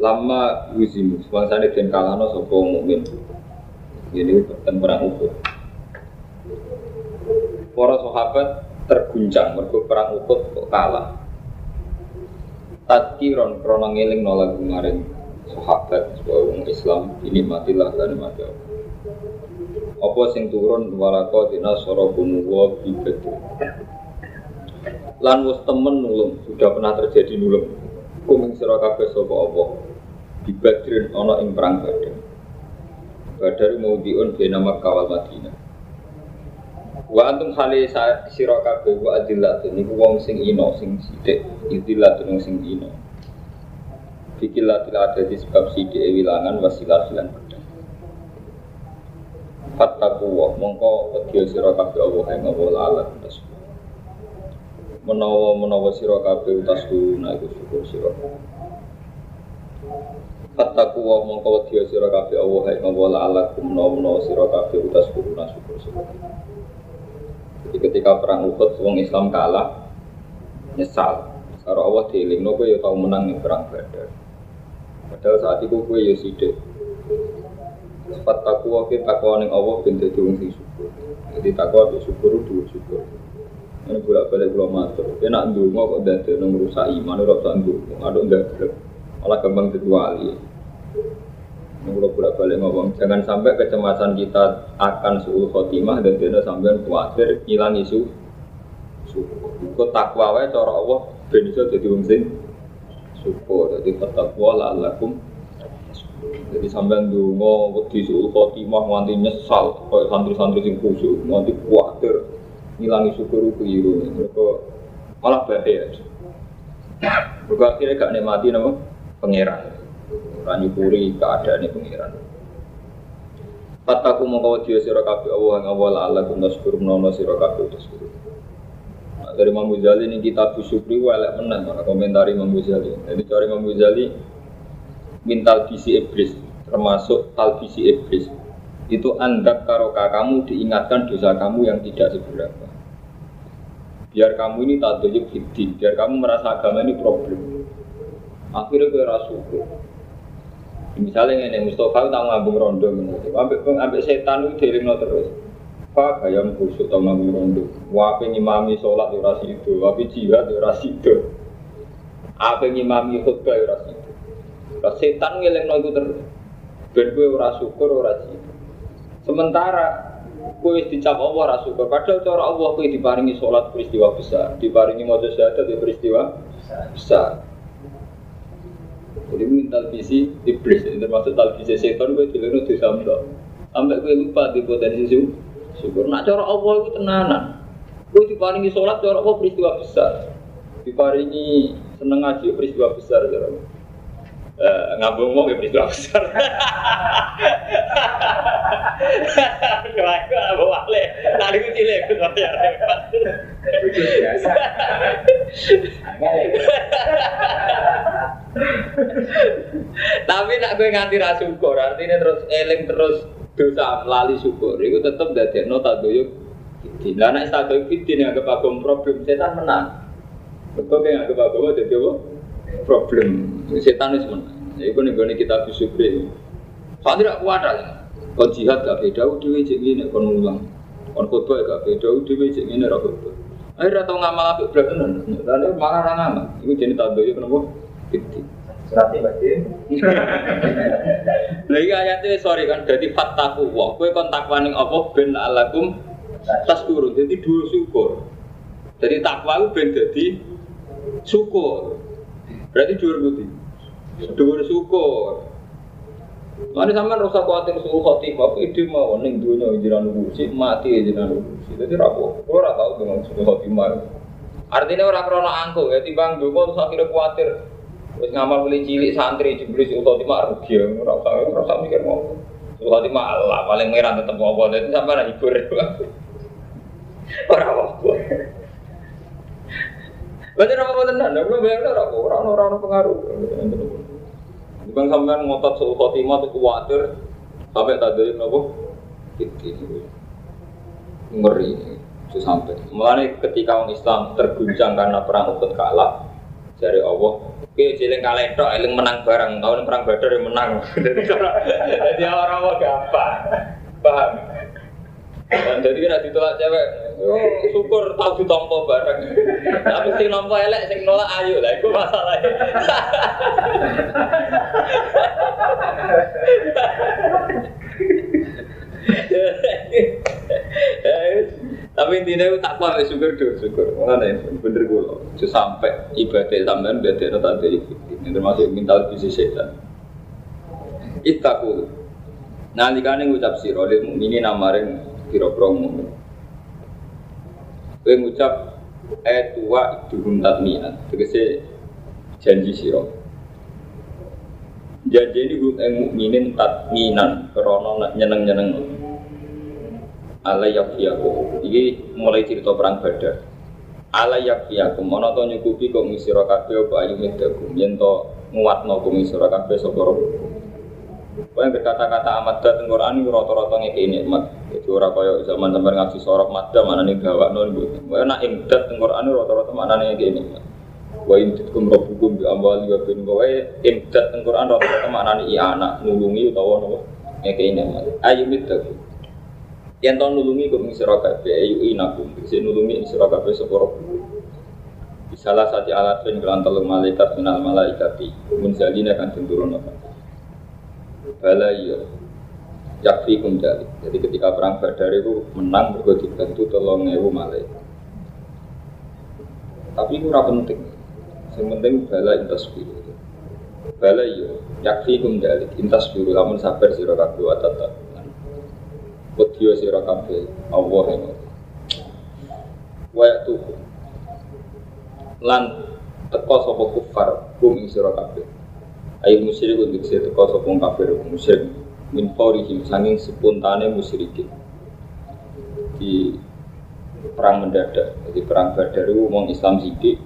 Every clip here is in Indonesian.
Lama yuzimu, semangsane den kalano sapa mukmin. Ini tentang perang Uhud. Para sahabat terguncang mergo perang Uhud kok kalah. Tadkiron krono ngeling nolak kemarin sahabat supaya wong Islam ini matilah dan mati. Apa sing turun walako dina sorobunu wa bibadu. Lan temen nulung, sudah pernah terjadi nulung. Kuming sira kabeh sapa apa. Di Badrin ana ing perang Badar. Badar mau diun bena Makkah wal Madinah. Wa antum hale sira kabeh wa adillatun niku wong sing ino sing sithik, idillatun wong sing ino. Fikilatil ada di sebab sithik wilangan wasilah lan pedang. Fattaku wa mongko wedya sira kabeh Allah ing Allah lalat. Menawa-menawa sira kabeh utas guna iku syukur sira. Fattaku wa mongko wedya sira kabeh Allah ing Allah lalat menawa-menawa sira kabeh utas guna syukur sira. Jadi ketika perang Uhud wong Islam kalah nyesal. Karo Allah dielingno kowe ya tau menang ning perang Badar. Padahal saat itu kowe ya sithik. Sifat takwa ke takwa ning Allah ben dadi wong sing syukur. Jadi takwa be syukur dua syukur. Ini bolak balik kula matur. Kowe nak ndonga kok dadekno ngrusak iman ora usah ndonga. Aduk. Malah gampang kula bolak balik ngomong, jangan sampai kecemasan kita akan suul khotimah dan tidak sampai khawatir hilang isu. Kok takwa wae cara Allah ben iso dadi wong sing syukur. Jadi takwa la'allakum. Jadi sampean dungo wedi suul khotimah nganti nyesal kayak santri-santri sing khusyuk nganti kuatir ngilangi syukur keliru. Mereka malah bahaya. Mereka akhirnya gak nikmati nama pangeran. Ora nyukuri keadaan pangeran. Fataku mongko wedi sira kabeh Allah ing awal Allah kum taskur menawa sira kabeh taskur Nah, dari Imam Ghazali ini kitab Syukri welek menang mana komentari Imam Ghazali. Jadi cari Imam Ghazali mintal bisi iblis termasuk talbisi iblis. Itu andak karoka kamu diingatkan dosa kamu yang tidak seberapa. Biar kamu ini tak biar kamu merasa agama ini problem akhirnya gue rasuku misalnya ini Mustafa tak ngambung rondo ambek ambek setan itu diringno terus. Pak gayam kusuk tau ngambung rondo. Wape ngimami sholat ya ora sido. Wape jihad ya ora sido. Apa ngimami khutbah ora sido. Lah setan ngelingno iku terus. Ben kowe ora syukur ora sida. Sementara wis dicap Allah syukur, padahal cara Allah diparingi salat peristiwa besar, diparingi maca syahadat ya peristiwa besar. Jadi minta visi iblis, termasuk talvisi setan kowe dileno dosa mbok. Sampai kowe lupa di potensi syukur. Nak cara Allah itu tenanan. Kowe diparingi salat cara Allah peristiwa besar. Diparingi seneng ngaji peristiwa besar cara Allah. Uh, ngabung mau peristiwa besar. Kelaku abu wale, tadi ku cilik ku ya repot. biasa. Tapi nak gue nganti ra syukur, artinya terus eling terus dosa lali syukur. Iku tetep dadekno tadoyuk fitin. Lah nek tadoyuk fitin yang anggap problem setan menang. Betul yang anggap agama jadi? Problem. Setan itu menang. Iku nih gue kita bisyukri. Soalnya tidak kuat lah. Kon jihad gak beda, udah cek ini kon ulang. Kon khutbah gak beda, udah cek ini ra khutbah. Akhirnya tau ngamal apik bener. Lalu malah ra ngamal. Iku jenis tadoyuk kenapa? Fitin. Serati batin. Lha iki ayate sorry kan dadi fattaku wa. Kowe kon takwa ning apa ben alakum tas turun. Dadi dua syukur. Jadi takwa itu ben dadi syukur. Berarti dua putih. Dua syukur. Mane sampean rasa kuatir suruh khotimah, aku ide mau ning dunya jiran kursi, mati jiran kursi. Dadi ra apa, kula ora tau dengan suruh khotimah. Artinya orang krono angkuh ya timbang donga terus akhirnya kuatir Wis ngamal mulai cilik santri jebule si Utoh Timah rugi ya. Ora usah ora usah mikir mau. Utoh Timah Allah paling merah tetep apa sampai ada hibur. Ora apa. Berarti apa tenan, ora apa, ora ora ora pengaruh. Bukan sampean ngotot suhu khotimah tuh kuatir sampai tadi nopo itu ngeri itu sampai. Mulai ketika orang Islam terguncang karena perang Uhud kalah dari Allah, oke jeleng kalah itu, eling menang bareng, tahun perang Badar yang menang. Jadi orang-orang gampang, paham? Dan jadi kena ditolak cewek, oh, syukur tahu ditompo bareng. Tapi sing nompo elek, sing nolak ayo lah, itu masalahnya. Tapi intinya itu tak kuat syukur dulu syukur. Mana bener gue loh. sampai ibadah ada tanda itu. Ini termasuk mental bisnis setan. Itaku. Nah, jika ini ngucap siro, ini namarin kira-kira mukmin. Kowe ngucap eh tua idhum tatmian, tegese janji sira. Janji ini gue yang mukminin tatminan, krono nyeneng-nyeneng. Ala yakfiyakum. Ini mulai cerita perang badar. Ala yakfiyakum. Mana to nyukupi kok ngisira kabeh apa ayu. Yen to nguatno kok ngisira kabeh Yang berkata-kata amat dat Quran ini rata-rata ngekei nikmat. Itu orang kaya zaman sampai ngaji sorok madam mana nih gawak non bu. Kau nak imdat Quran ini rata-rata mana nih ngekei nikmat. Wa imditkum rabbukum bi amwali wa bin Kau imdat Quran rata-rata mana nih anak nulungi utawa nopo ngekei nikmat. Ayu midakum. Yang tahun nulungi kau mengisra kafe ayu inakum. Bisa nulungi mengisra kafe sekorok Salah satu alat yang kelantar malaikat minal malaikati munzalina kan turun apa bala iya yakfi kundali jadi ketika perang badar itu menang bergo dibantu tolong ewu malaikat tapi itu ora penting. Yang penting bala intas biru. Bala iya yakfi kundali intas biru. Lamun sabar sira kabeh wa tetap Wedya sira Allah yang Wayak tuh lan teko sapa kufar kum ing kabeh Ayo musyrik untuk saya teko sopong kafir musyrik. Min faurihim sanging spontane musyrikin. Di perang mendadak. Jadi perang badar itu Islam sidik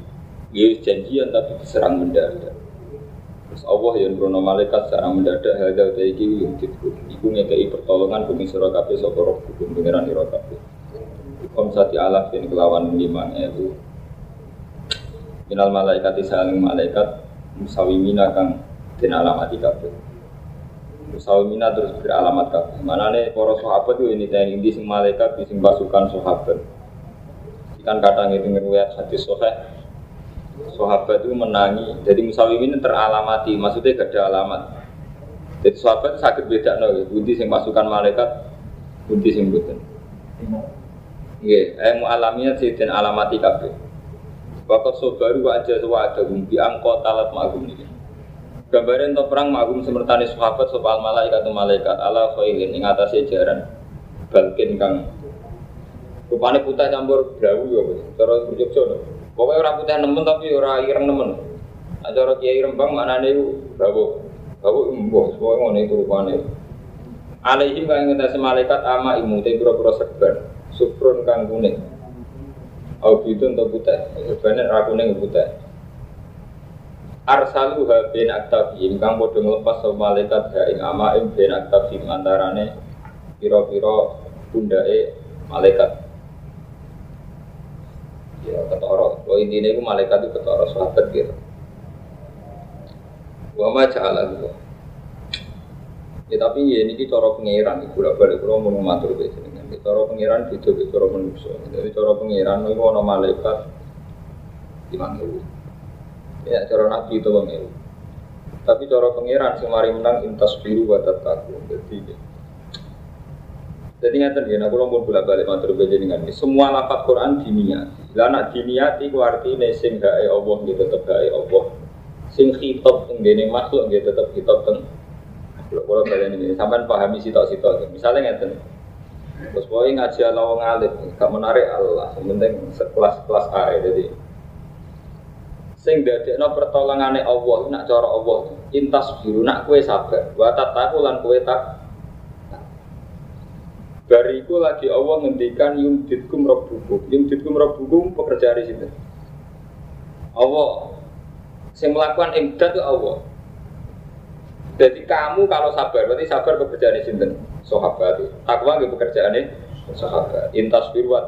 dia janjian tapi diserang mendadak. Terus Allah yang berono malaikat secara mendadak hadal taiki yang ditku. Iku ngekei pertolongan bumi surah kabeh sapa roh hukum pengiran ira kabeh. Om sati alaf yang kelawan lima ewu. Minal malaikat saling malaikat musawimina kang dan alamat kabeh. Musawimina terus beralamat kabeh. Mana nih para sahabat itu ini dan ini sing malaikat sing pasukan sahabat. Kan kadang itu ngeriwayat hadis soheh sahabat itu menangi jadi musawimin teralamati maksudnya gak ada alamat jadi sahabat sakit beda no budi sing pasukan malaikat budi sing buten Nggih, eh mualaminya sih dan alamati kabeh. Bapak sobaru aja sewa ada bumbi angkot alat magum ini. Gambaran untuk perang magum semertani sahabat soal malaikat malaikat. Ala khailin ing atas jaran. Balkin kang rupane putih campur brawu ya cara burjuk jono pokoknya orang putih nemen tapi orang ireng nemen. Nah, cara kiai rembang maknane iku brawu brawu mbok semua ngono itu rupane. Alaihim kang ngatasi malaikat ama imu te pura-pura serban sufrun kang kuning. Au bidun to putih. Serbane ra kuning putih arsalu ha bin aktafihim kang padha nglepas sapa malaikat ha ing ama ing bin aktafihim antarane pira-pira pundake malaikat. Ya ketara. Oh intine iku malaikat itu ketara sahabat gitu. Wa ma ja'ala ya tapi ya ini cara pengiran iku ora balik kula mau matur kowe jenengan. Cara pengiran beda cara manusia jadi cara pengiran iku ana malaikat imam Ya cara nabi itu bang Tapi cara pangeran semari menang intas biru batat taku. Jadi jadi ngerti ya, aku lompon bolak balik matur dengan ini. Semua lafaz Quran diniati. Lah nak diniati ku artine sing gawe Allah tetep gawe Allah. Sing khitab teng dene makhluk gitu tetep khitab teng kalau kalau kalian ini sampai pahami sitok-sitok. Misalnya ngerti Terus boy ngaji Allah ngalit, gak menarik Allah. Yang sekelas-kelas A jadi sing dadekno pertolongane Allah nak cara Allah. Intas biru nak kue sabar wa tataku lan kue tak. Bariku lagi Allah ngendikan yung ditkum rabbukum. Yung ditkum rabbukum pekerjaan di situ. Allah. Yang melakukan imdad itu Allah. Jadi kamu kalau sabar berarti sabar pekerjaan sini sahabat. Takwa nggak pekerjaan sahabat. Intas biru wa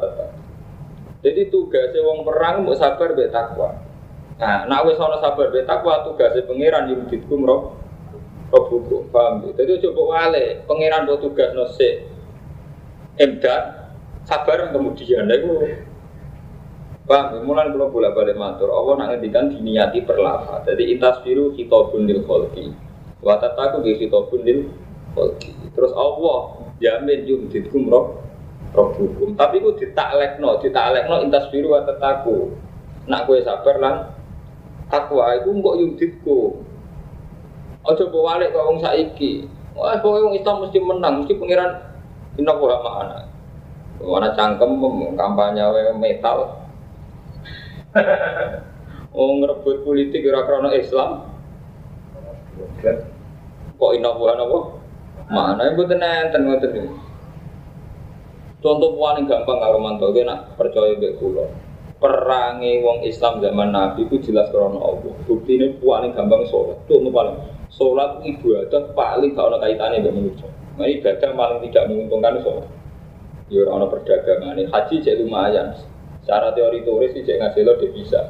jadi tugasnya wong perang mau sabar be takwa Nah, nak wis ana sabar be takwa tugase pangeran yang ditkum rob rob hukum, paham? Jadi coba wale, pangeran tugas nose emdat sabar kemudian itu Bang, mulai belum bolak balik matur. Allah nak ngendikan diniati perlafa. Jadi intas biru hitobun lil kholki. Watataku di hitobun lil kholki. Terus Allah jamin yung ditkum rob rob hukum. Tapi itu ditaklekno, ditaklekno intas biru watataku. Nak kue sabar lan takwa itu kok yuditku aja bawa balik kok wong saiki. Wah pokoknya wong Islam mesti menang mesti pangeran inna wa ma'ana mana cangkem kampanye metal. Oh ngerebut politik ora krana Islam. Kok inna wa napa? Mana ibu enten ngoten contoh paling gampang karo mantu nak percaya mbek kula perangi wong Islam zaman Nabi itu jelas karena Allah. Bukti ini paling gampang sholat. Itu paling sholat ibadah paling gak ada kaitannya dengan manusia. Nah ibadah paling tidak menguntungkan sholat. Ya orang perdagangan ini haji jadi lumayan. Secara teori turis sih jadi ngasih lo dia bisa.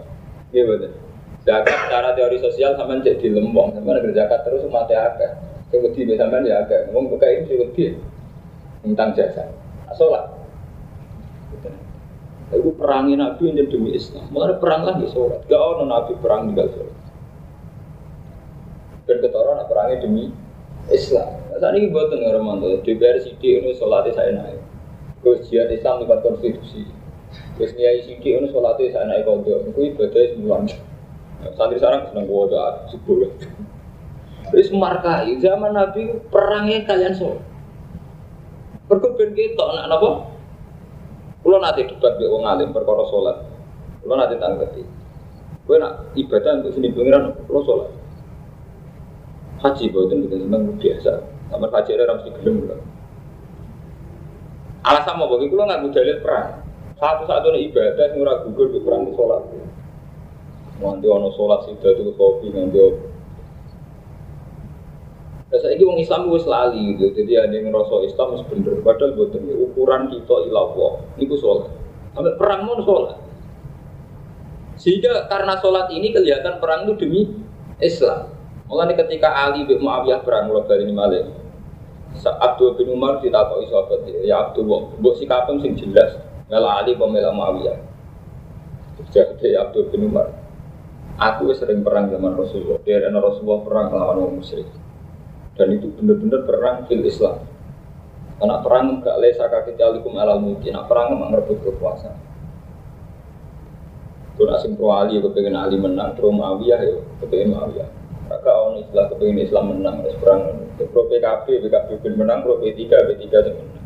Iya betul. Zakat secara teori sosial sama jadi lembong. Sama ada zakat terus mati agak. Kemudian sama ya agak. Ngomong buka ini juga tentang jasa. Sholat. Itu perangi Nabi yang demi Islam. Mulai perang lagi sholat. Gak ada Nabi perang tinggal sholat. Dan ketoran perangi demi Islam. Nah, saat ini buat dengar mantu. DPR CD ini sholatnya saya naik. Terus jihad Islam lewat konstitusi. Terus niai CD ini sholatnya saya naik kondo. Itu ibadahnya sembilan. Santri sekarang senang gua ada sepuluh. Terus markai zaman Nabi perangnya kalian sholat. Berkebun kita, anak apa? Kulo nanti debat be wong alim perkara salat. Kulo nanti tanggapi. Kowe nak ibadah untuk sini pengiran kulo salat. Haji boten kita seneng biasa. Kamar haji ora mesti gelem kulo. Alasan mau bagi kulo nggak dalil perang. Satu-satunya ibadah ora gugur di perang salat. Nanti ono salat sing dadi kopi nanti Saya ini Islam wis lali gitu, jadi ada yang ngerasa Islam wis bener. Padahal buatan ukuran kita ilallah, itu sholat. Sampai perang mau sholat. Sehingga karena sholat ini kelihatan perang itu demi Islam. Mulai ketika Ali bin Muawiyah perang mulai dari ini malah. Abdul bin Umar ditakoi sahabat ya Abdul, buat sikapem sing jelas. Mela Ali pemela Muawiyah. Jadi Abdul bin Umar. Aku sering perang zaman Rasulullah. Dia Rasulullah perang lawan orang musyrik dan itu benar-benar perang fil Islam karena perang gak lesa kaki jalikum alal mungkin nah, perang memang merebut kekuasaan Tuh asing pro Ali, kepengen Ali menang, pro Muawiyah ya, kepengen Muawiyah. Maka orang istilah kepengen Islam menang, terus perang. Pro PKB, PKB pun menang, pro P3, P3 itu menang.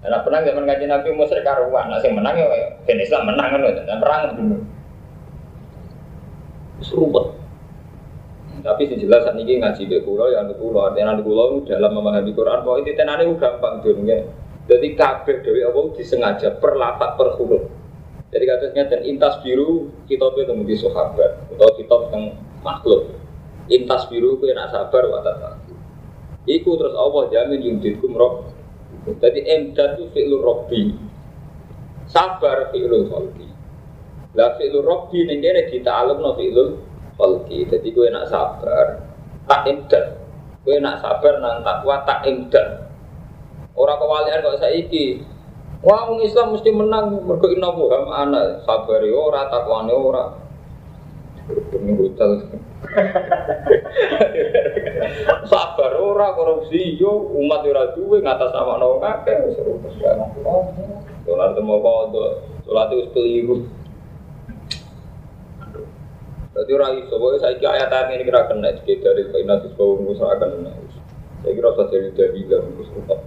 Nah perang zaman kaji Nabi Musa karuan, nah yang menang ya, Islam menang kan, dan perang dulu. Serubah. Tapi sih jelas saat ini ngaji di pulau yang di pulau, artinya di pulau dalam memahami Quran, bahwa itu tenane gampang dunia. Jadi kabeh dewi Allah disengaja per lafat per. Jadi katanya dan intas biru kita itu mungkin sahabat atau kita tentang makhluk. Intas biru itu nak sabar watak Iku terus Allah jamin yuditkum rob. Jadi emdad itu fi'lu robbi. Sabar fi'lu khalqi. Lah fi'lu robbi ini kita alam no fi'lu Falki, jadi gue nak sabar, tak imdan. Gue nak sabar nang takwa tak imdan. Orang kewalian kok saiki. Wah, orang Islam mesti menang mergo inna buham ana sabar takwane ora. Demi hotel. sabar ora korupsi yo umat ora duwe ngatas sama wis seru. Dolar temu kodok, wis keliru. Jadi orang iso, saya kira ayat ayat ini kira kena jika dari kainat itu bahwa musuh akan kena. Saya kira saya dalam musuh tetap.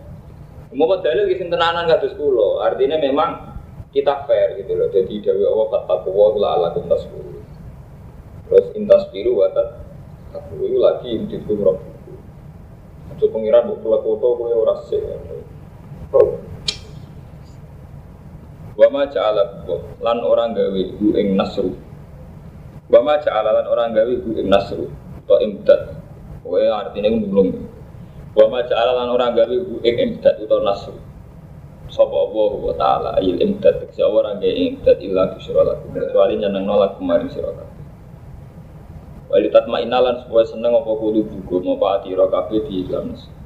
Mau dalil kisah tenanan kata sepuluh, artinya memang kita fair gitu loh. Jadi Dewi Allah bahwa la ala sepuluh. Terus intas biru watat aku itu lagi di roh. Coba pengiran buat pulau foto gue ora sih. Wa ma lan orang gawe ing nasru. Wa ma ja'ala lan orang gawe iku ing nasru. To imdad. Kowe artine ngulung. Wa ma ja'ala lan orang gawe iku ing imdad utawa nasru. Sapa Allah wa taala ayil imdad. Tekse ora gawe imdad illa bisyra lakum. Kecuali nyeneng nolak kemarin sira kabeh. Wali tatma inalan supaya seneng apa kudu buku mau pati kabeh di dalam nasru.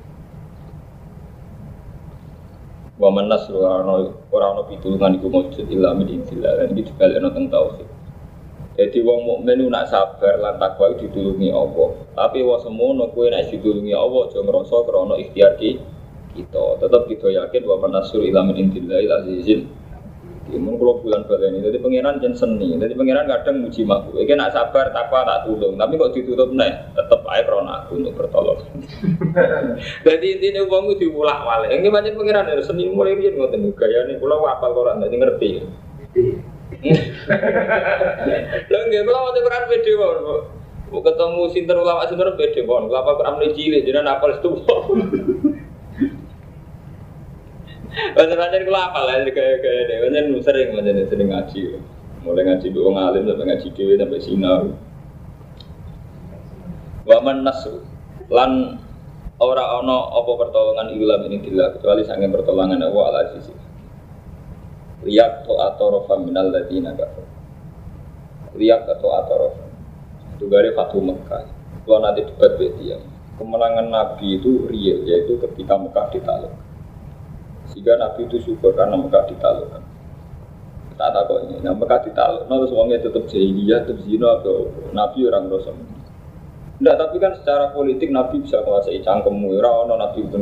wa man nasru ora ono pitulungan iku mujud illa min indillah lan iki dibalekno teng tauhid jadi wong mukmin nak sabar lan takwa ditulungi Allah tapi wa semono kowe nek ditulungi Allah aja ngrasa krana ikhtiar kita tetap kita yakin wa man nasru illa min indillah azizin Mun kalau bulan ini, jadi pangeran jen seni, jadi pangeran kadang muji makhluk. Iki nak sabar takwa tak tulung, tapi kok ditutup nih, tetap aja krona aku untuk bertolong. jadi intinya uangku diulak wale. Ini macam pangeran dari seni mulai dia ngotot gaya nih, pulau apal jadi ngerti. Lalu nggak pulau waktu Quran banget. Mau ketemu sinter ulama sinter beda banget. Kelapa Quran mulai cilik, jadi apal itu. Pancen-pancen kula apal ya gaya-gaya deh. Pancen sering pancen sering ngaji. Mulai ngaji doang ngalim sampai ngaji dewe sampai sinau. Waman nasu lan ora ono apa pertolongan ilam ini tidak kecuali sange pertolongan Allah ala sisi. Riyak to atorofa minal ladina kafir. Riyak atau atorofa. Itu gare Fatu Mekah. Kalau nanti debat dia, kemenangan Nabi itu real, yaitu ketika Mekah ditakluk. Sehingga Nabi itu syukur karena Mekah ditaklukkan. Tak tak kok ini, nah Mekah ditakluk, nah terus uangnya tetap jahiliyah, tetap zina atau Nabi orang dosa. Tidak, tapi kan secara politik Nabi bisa menguasai cangkemmu, ya orang Nabi itu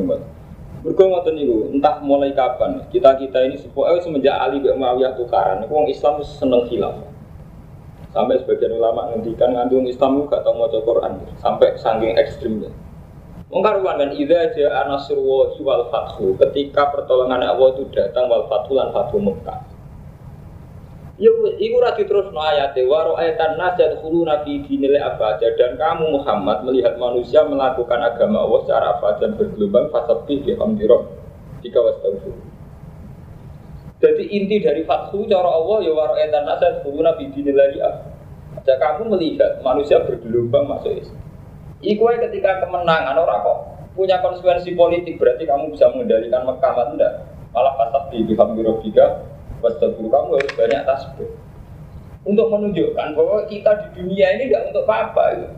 Berkuang ngoten niku, entah mulai kapan kita kita ini sepuh, eh, semenjak Ali bin Muawiyah tukaran, uang Islam seneng khilafah. Sampai sebagian ulama ngendikan ngandung Islam itu gak tau mau Quran, sampai saking ekstrimnya. Mengkaruan kan ida aja anasruwa wal fathu ketika pertolongan Allah itu datang wal fathu lan fathu Mekah. Ya iku ra diterusno ayate wa ra'aitan nas yadkhuluna fi dinil abaja dan kamu Muhammad melihat manusia melakukan agama Allah secara abadan bergelombang fasabih bi hamdirab jika wastaghfir. Jadi inti dari fathu cara Allah ya wa ra'aitan nas yadkhuluna fi dinil abaja. Kamu melihat manusia bergelombang masuk Islam. Iku ketika kemenangan orang kok punya konsekuensi politik berarti kamu bisa mengendalikan Mekah enggak? Malah pasal di bihamdirobika Wastagfir kamu harus banyak tasbih Untuk menunjukkan bahwa kita di dunia ini tidak untuk apa-apa itu.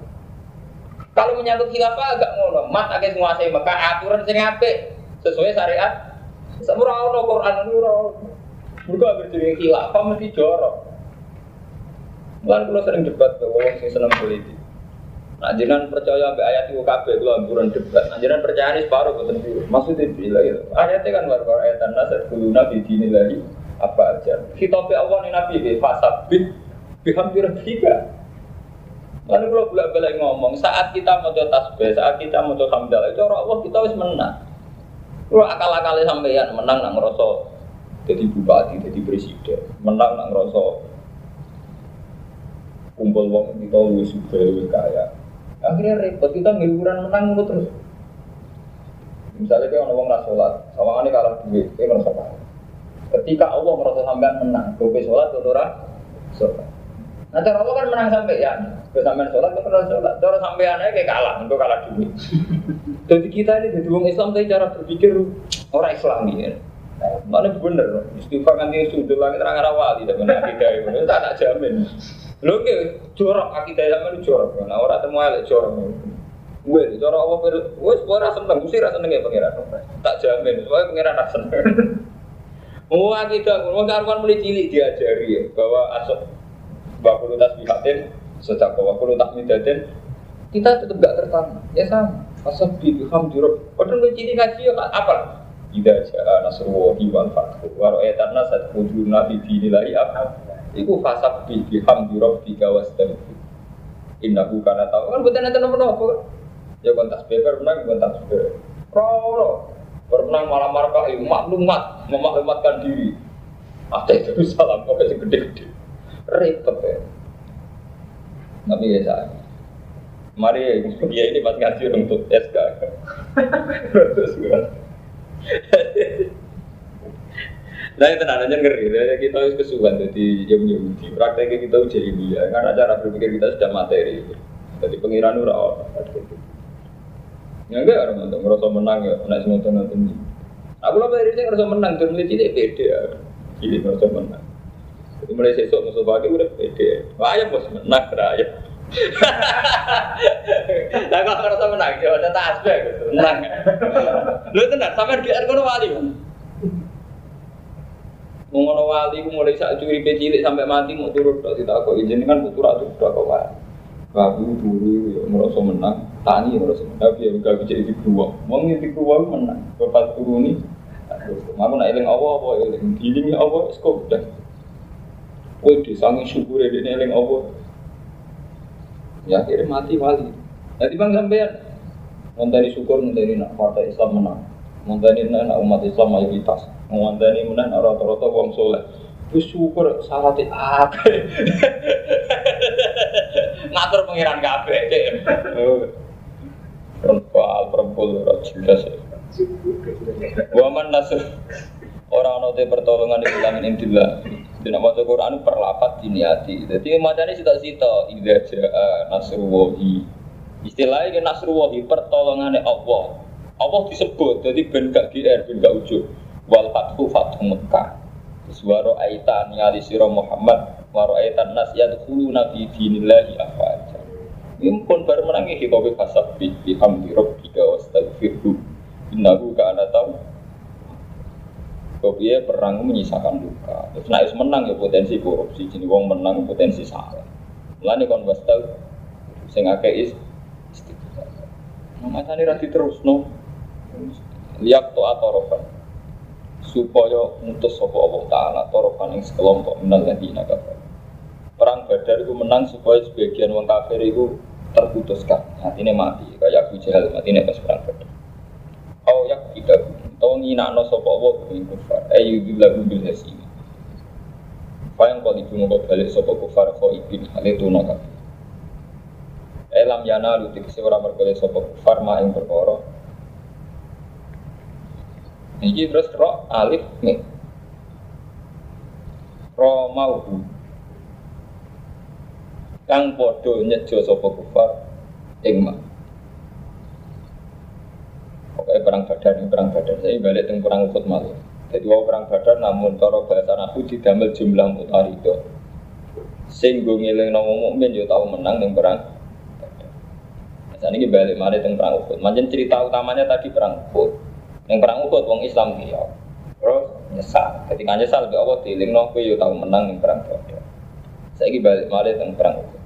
Kalau menyangkut khilafah agak ngono, mat akan menguasai Mekah aturan sing apik sesuai syariat. Semua orang Quran ora Mereka berjadi khilafah mesti jorok. Lan kula sering debat bahwa orang sing seneng politik. Nah, jangan percaya sampai ayat itu kabeh amburan debat. Nah, jangan percaya ini separuh boten biru. Maksudnya bila gitu. Ayatnya kan war war ayat nasat kuluna lagi apa aja. Kitab Allah nih Nabi di fasabit bihamdi tiga. Lalu kalau bolak balik ngomong, saat kita mau tasbih, saat kita mau hamdalah, itu orang Allah kita harus menang. Kalau akal-akalnya sampeyan menang nang ngerasa jadi bupati, jadi presiden, menang nang ngerasa kumpul wong kita wis sudah kaya Akhirnya repot, kita ngiluran menang mulu terus. Misalnya kayak orang nggak sholat, sama kalah duit, kayak merasa kalah. Ketika Allah merasa sampai menang, gue sholat, gue sholat. Nah cara Allah kan menang sampai ya, gue sampai sholat, gue pernah sholat. Cara sampai aneh kayak kalah, gue kalah duit. Jadi kita ini jadi orang Islam, tapi cara berpikir orang Islam ya. Mana bener, istighfar nanti sudut langit terang arah wali, tapi nanti kayak tak tak jamin. Lho ke jorok akidah sampean jorok. Nah ora temu elek jorok. Gue jorok apa per wis ora seneng, mesti ra seneng ya pangeran. Tak jamin, soalnya pangeran ra seneng. Mau akidah, mau karuan mulai cilik diajari ya bahwa asok bakul tasbihatin sejak bakul tahmidatin kita tetap gak tertanam. Ya sama. Asal biham juruk. Padahal mulai cilik ngaji ya apa? Ida ja'a nasrullahi wal fathu wa ra'ayatan nas tadkhuluna fi dinillahi apa? Iku fasab bi bihamdi rabbika wastaghfir. Innahu kana tahu kan bukan nanti nomor apa Ya kon tasbih menang kon tasbih. Roro. Bermenang malam marka itu maklumat, memaklumatkan diri. Ada itu salam kok gede-gede. Repot ya. Tapi ya saya. Mari ya ini pas ngaji untuk SK. Terus. Nah itu aja ngeri, nah, kita harus kesukaan jadi jam Yahudi. Prakteknya kita jadi dia, karena cara berpikir kita sudah materi. Jadi pengiran ura Ya enggak orang untuk merasa menang ya, naik semua nonton ini. Aku lah dari saya merasa menang, dan mulai cilik beda ya. Cilik merasa menang. Jadi mulai sesok musuh pagi udah beda. Wah ya bos menang raya. Lah kok merasa menang, jawab tak aspek gitu, menang. Lu tenang, sampai di kono wali. Ngono wali mulai sak curi cilik sampai mati mau turut tok ditakok izin kan putu ra turut kok wae. Babu dulu ya merasa menang, tani merasa menang, tapi ya gak bisa di dua. Wong di dua menang, bapak turuni. Aku nak eling apa apa eling, giling apa skop dah. Kowe disangi syukur ya dene eling apa. Ya akhirnya mati wali. Jadi bang sampean ngonteni syukur ngonteni nak partai Islam menang. Ngonteni nak umat Islam mayoritas ngwandani menan rata-rata wong soleh. Wis syukur syaratnya apa? Ngatur pengiran kabeh cek. Perempuan perempuan jelas. Waman nasr orang ono pertolongan di dalam intillah. Tidak mau Quran perlapat diniati. Jadi macamnya cita-cita ida jaa nasruwahi. Istilahnya nasruwahi pertolongannya Allah. Allah disebut jadi ben gak GR ben gak ujung wal fathu fathu Mekah suara aitan ngali siro Muhammad waro aitan nas yadkhuluna fi dinillahi afaja ini pun baru menangi hitobi fasabbi bihamdi rabbika wastaghfirhu innahu ka'ana tahu Kopiye perang menyisakan luka. Terus naik menang ya potensi korupsi. Jadi wong menang potensi salah. Mulane kon wastal sing akeh is istiqomah. Nah, macane ra diterusno. Lihat to atorofa supaya mutus sapa Allah taala torokan ing sekelompok menang ladina kafir. Perang Badar itu menang supaya sebagian wong kafir itu terputuskan, hatinya mati, kayak Abu Jahal matinya pas perang Badar. Kau yak tidak, tau nginakno sapa Allah ing kufar, ayu billahi bil hasini. Fayang kau ibu mau balik sopo kufar kau ibin hal itu nak. Elam yana lu tikisi orang berkali sopo kufar ma ing perkara Iki terus ro alif nih. Ro mau kang podo nyejo sapa kufar ing ma. Pokoknya perang badar ini perang badar. Saya balik teng perang Uhud malu. Jadi wau perang badar namun cara bahasa aku didamel jumlah itu. Sing go ngeling nama mukmin yo tau menang ning perang Saat ini balik mari teng perang Uhud. Manjen cerita utamanya tadi perang Uhud. Yang perang Uhud wong Islam dia. Terus nyesal. Ketika nyesal be Allah dilingno kowe yo tau menang ning perang Badar. Saiki balik malih teng perang Uhud.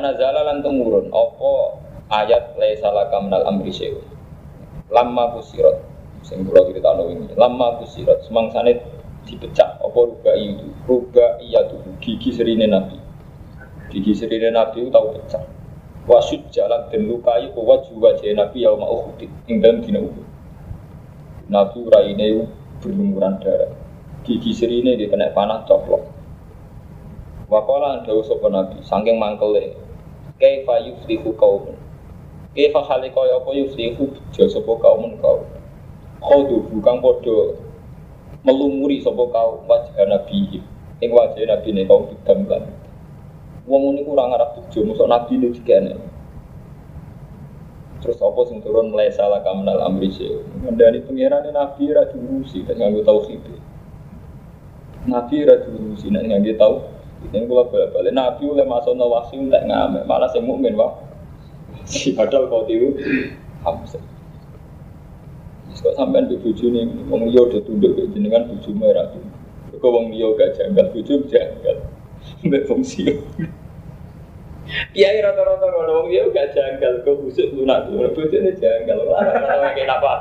Wa nazala lan tumurun apa ayat laisa laka minal amri syai'un. Lamma kusirat sing kula critakno wingi. Lamma kusirat semangsane dipecah apa ruga itu. Ruga iya gigi serine Nabi. Gigi serine Nabi tahu pecah wasud jalan dan lukai bahwa jiwa jaya Nabi yauma Uhud ing dalam dina Uhud. Nabi raine berlumuran darah. Gigi serine dia kena panah coplok. Wakola anda usop Nabi, saking mangkele. Kaifa yuflihu kaumun. Kaifa hale kaya apa yuflihu bejo sapa kaumun kaum. Khodu bukan podo melumuri sapa kaum wajah Nabi. Ing wajah Nabi ne kaum bidam lan Wong ini kurang arah tujuh, musuh nabi juga nih. Terus apa sing turun mulai salah kamu dalam amri sih. Dari pengiran nabi ra diurusi, dan tahu sih. Nabi ra diurusi, dan nggak tahu. Ini gua balik-balik nabi oleh masuk nawasi nggak ngamen, malah saya mukmin wah. Si padahal kau tiu, hamsa. Kok sampean di buju nih, wong liya udah tunduk ke jenengan buju merah. Kok wong liya gak janggal, buju janggal. Mbak fungsi. Kiai rata-rata kalau wong dia gak janggal, kok busuk lunak tuh, bojone janggal, orang kayak apa.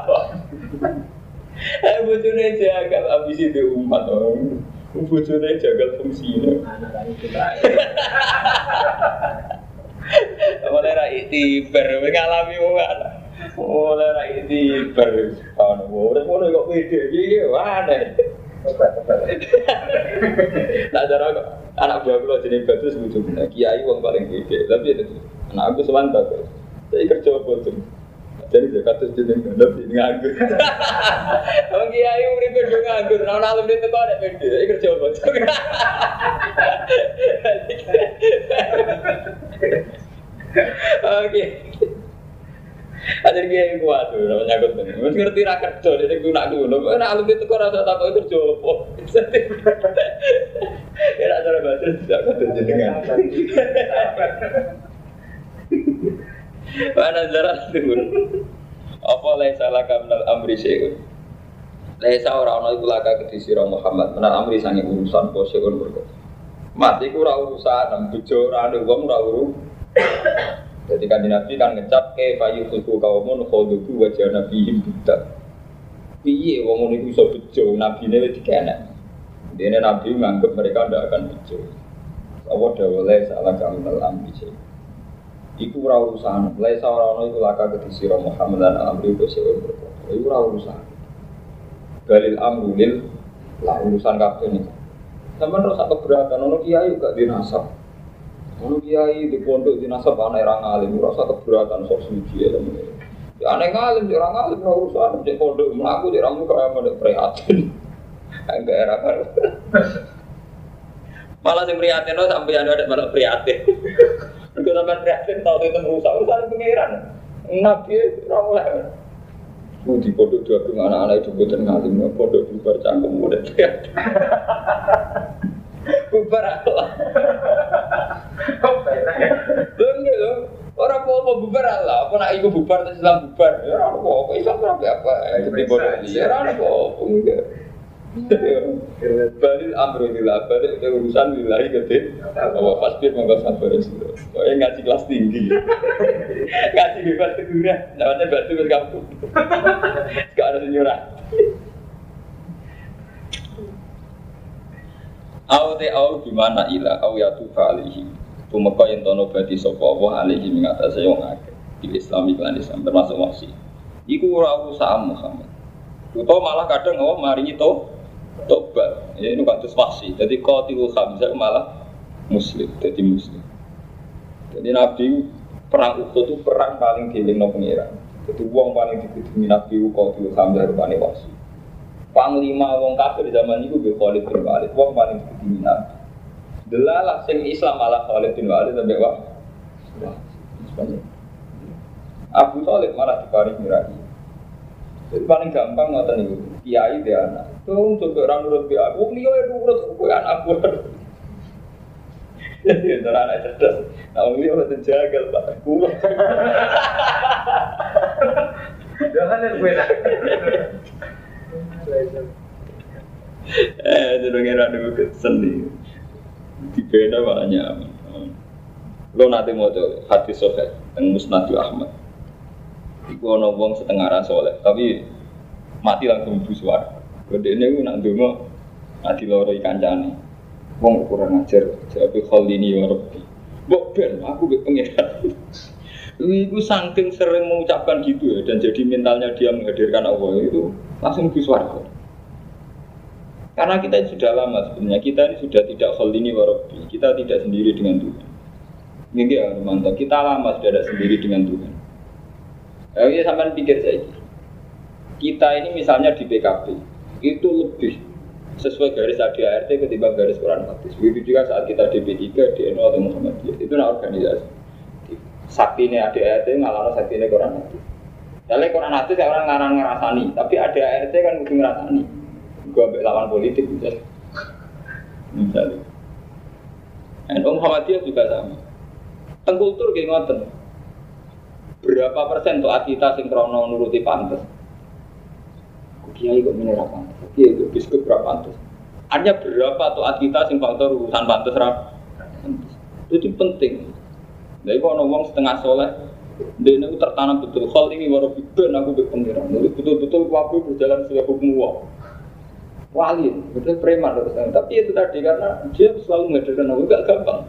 Eh bojone janggal, ambisi di umat orang. Bojone janggal fungsinya. Mulai ra itibar, ngalami wong ana. Mulai ra itibar, ana wong kok iki, iya, mana? Obat, obat. Tak ada kok. Anak buah kula jenenge lucu bener. Kiai wong paling gede. Tapi itu anak aku kok. Saya kerja tuh? Jadi saya kata jeneng gandap ini nganggur. Wong kiai uripe do nganggur. Ora ana alumni teko nek pede. Saya kerja apa tuh? Oke. Ajar kiai kuat tuh, namanya nyangkut bener. Mesti ngerti ra kerja, jadi gue nak dulu. Gue nak alumni teko rasa takut kerja apa. Ya nak cara bahasa tidak kata jenengan. Mana jarak turun. Apa lai salah kamnal amri syekun. Laisa ora ana iku laka kedhi sira Muhammad menal amri sange urusan apa syekun berkot. Mati ku ora urusan, bojo ora ada wong ora uru. Jadi kan Nabi kan ngecap ke bayu kuku kaumun khoduku wajah nabihim budak. Piye wong ngono iku iso bejo nabine wis dikenek. Dene Nabi menganggap mereka tidak akan bejo. Apa dawale salah kamnal amri syekun. Iku ora urusan, laisa ora ono iku laka kedhi sira Muhammad dan amri ku sing berkata. Iku ora urusan. Dalil amru lil lah urusan kabeh ini. Sampeyan ora keberatan ono kiai gak dinasab. Ono kiai di pondok dinasab ana ora ngalim, ora sak keberatan sok suci ya temen. Ya aneh ngalim, ya ora ngalim ora urusan di pondok mlaku di ramu kaya mondok prihatin. Enggak era kan. Malah sing prihatin sampai ada malah prihatin. Mereka sampai prihatin tahu itu merusak urusan pengiran. Nabi ora mulai. Ku di pondok dua puluh anak-anak itu buatan ngalim, pondok bubar cangkem muda prihatin. Bubar Allah. Obat. Enggak loh. Orang mau mau bubar Allah, apa nak ikut bubar terus Islam bubar? Ya orang mau apa Islam apa apa? Jadi bodoh ya orang mau Balil amru lillah, balik ke urusan lillahi gede. Apa pas dia monggo sabar itu. Soalnya ngaji kelas tinggi. ngaji bebas teguran, namanya batu berkampung. Gak ada senyurah. Au te au gimana ila au ya tu alihi. Tumeka yang tono badi sapa Allah alihi mengatasi wong akeh. Di Islam iklan Islam termasuk masih. Iku ora urusan Muhammad. Atau malah kadang Allah maringi to tobat. Ya ini kados wasi. Jadi qatilul Hamzah malah muslim, jadi muslim. Jadi Nabi perang Uhud itu perang paling dilingno pengiran. Jadi uang paling dikutumi Nabi qatilul Hamzah rupane wasi. Panglima wong kafir zaman itu be Khalid bin Walid, wong paling dikutumi Nabi. Delalah sing Islam malah Khalid bin Walid sampai wah. Abu Talib malah diparing mirai. Jadi paling gampang ngoten niku. Kiai dia anak. Tuh coba orang nurut dia. Wong liya ya nurut kowe anak gua. Jadi antara anak cerdas. Nah, wong liya udah jagal pak. Kulo. Jangan yang nak. Eh, jadi ngira dulu kesen nih. Di beda aman. Lo nanti mau tuh hati sohe yang musnadu Ahmad. Iku ono wong setengah rasa oleh, tapi mati langsung mlebu swarga. Gede ini gue nak dungo mati loro ikan jani. Wong kurang ajar, jadi hal ini ya Rabbi. Mbok ben, aku be pengiran. Iku saking sering mengucapkan gitu ya, dan jadi mentalnya dia menghadirkan Allah itu langsung mlebu swarga. Karena kita sudah lama sebenarnya, kita ini sudah tidak hal ini Rabbi. Kita tidak sendiri dengan Tuhan. Ini ya mantap, kita lama sudah ada sendiri dengan Tuhan. Ya, sampai pikir saya Kita ini misalnya di PKB itu lebih sesuai garis ADART ketimbang garis Quran hadis. Begitu juga saat kita di P3, di NU atau Muhammadiyah itu nah organisasi. Sakti ini ADART sakti ini Quran hadis. Jadi Quran hadis ya orang ngarang ngerasani, tapi ADART kan mesti ngerasani. Gua ambil lawan politik misalnya. Misalnya. NU Muhammadiyah juga sama. Tengkultur kayak ngoten berapa persen tuh kita sinkrono nuruti pantas kiai kok ini apa kiai itu biskup berapa pantas. Hanya berapa tuh kita sing faktor urusan pantas rap itu penting. Jadi kalau ngomong setengah soleh dia ini tertanam betul. Hal ini baru bikin aku berpengiran jadi betul-betul waktu berjalan sesuai hukum Allah wali betul preman terus. Tapi itu tadi karena dia selalu menghadirkan aku gak gampang.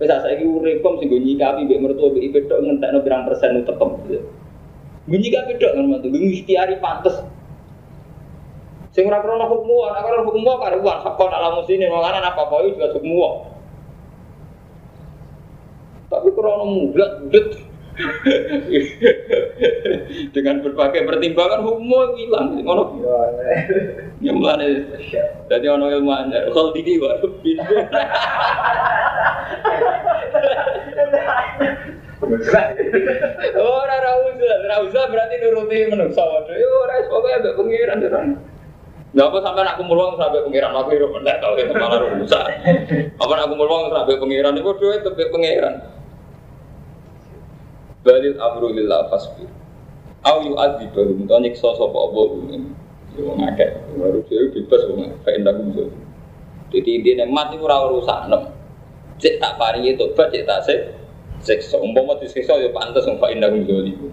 Wes saiki uripem sing go nyikapi mbek mertua mbek ipe tok ngentekno pirang persen utekem. Nyikapi tok kan mantu, ikhtiari pantes. Sing ora krono hukum wa, nek krono hukum wa karuan hakon ala muslimin malah apa apa itu juga hukum wa. Tapi krono mudat mudat dengan berbagai pertimbangan hukum hilang. Ngono. Ya mulane dadi ono ilmu anyar. Kal diki wae Ora ora usah, ora usah berarti nuruti menungso. Waduh. Yo ora pokoke ambek pengiran tenan. Lah apa sampean aku mulung sampai pengiran aku yo mendak tau itu malah rusak. Apa aku mulung sampai pengiran iku dhewe tebek pengiran. Balil amru lillah fasbir. Au yu adzi baru to nyiksa sapa apa ini. Yo ngakeh. Baru dhewe bebas wong kae ndak bisa. Jadi intine mati ora urusan nem. Cek tak paringi tobat cek tak sik siksa. Umpama disiksa ya pantes wong fa indah dzalimu.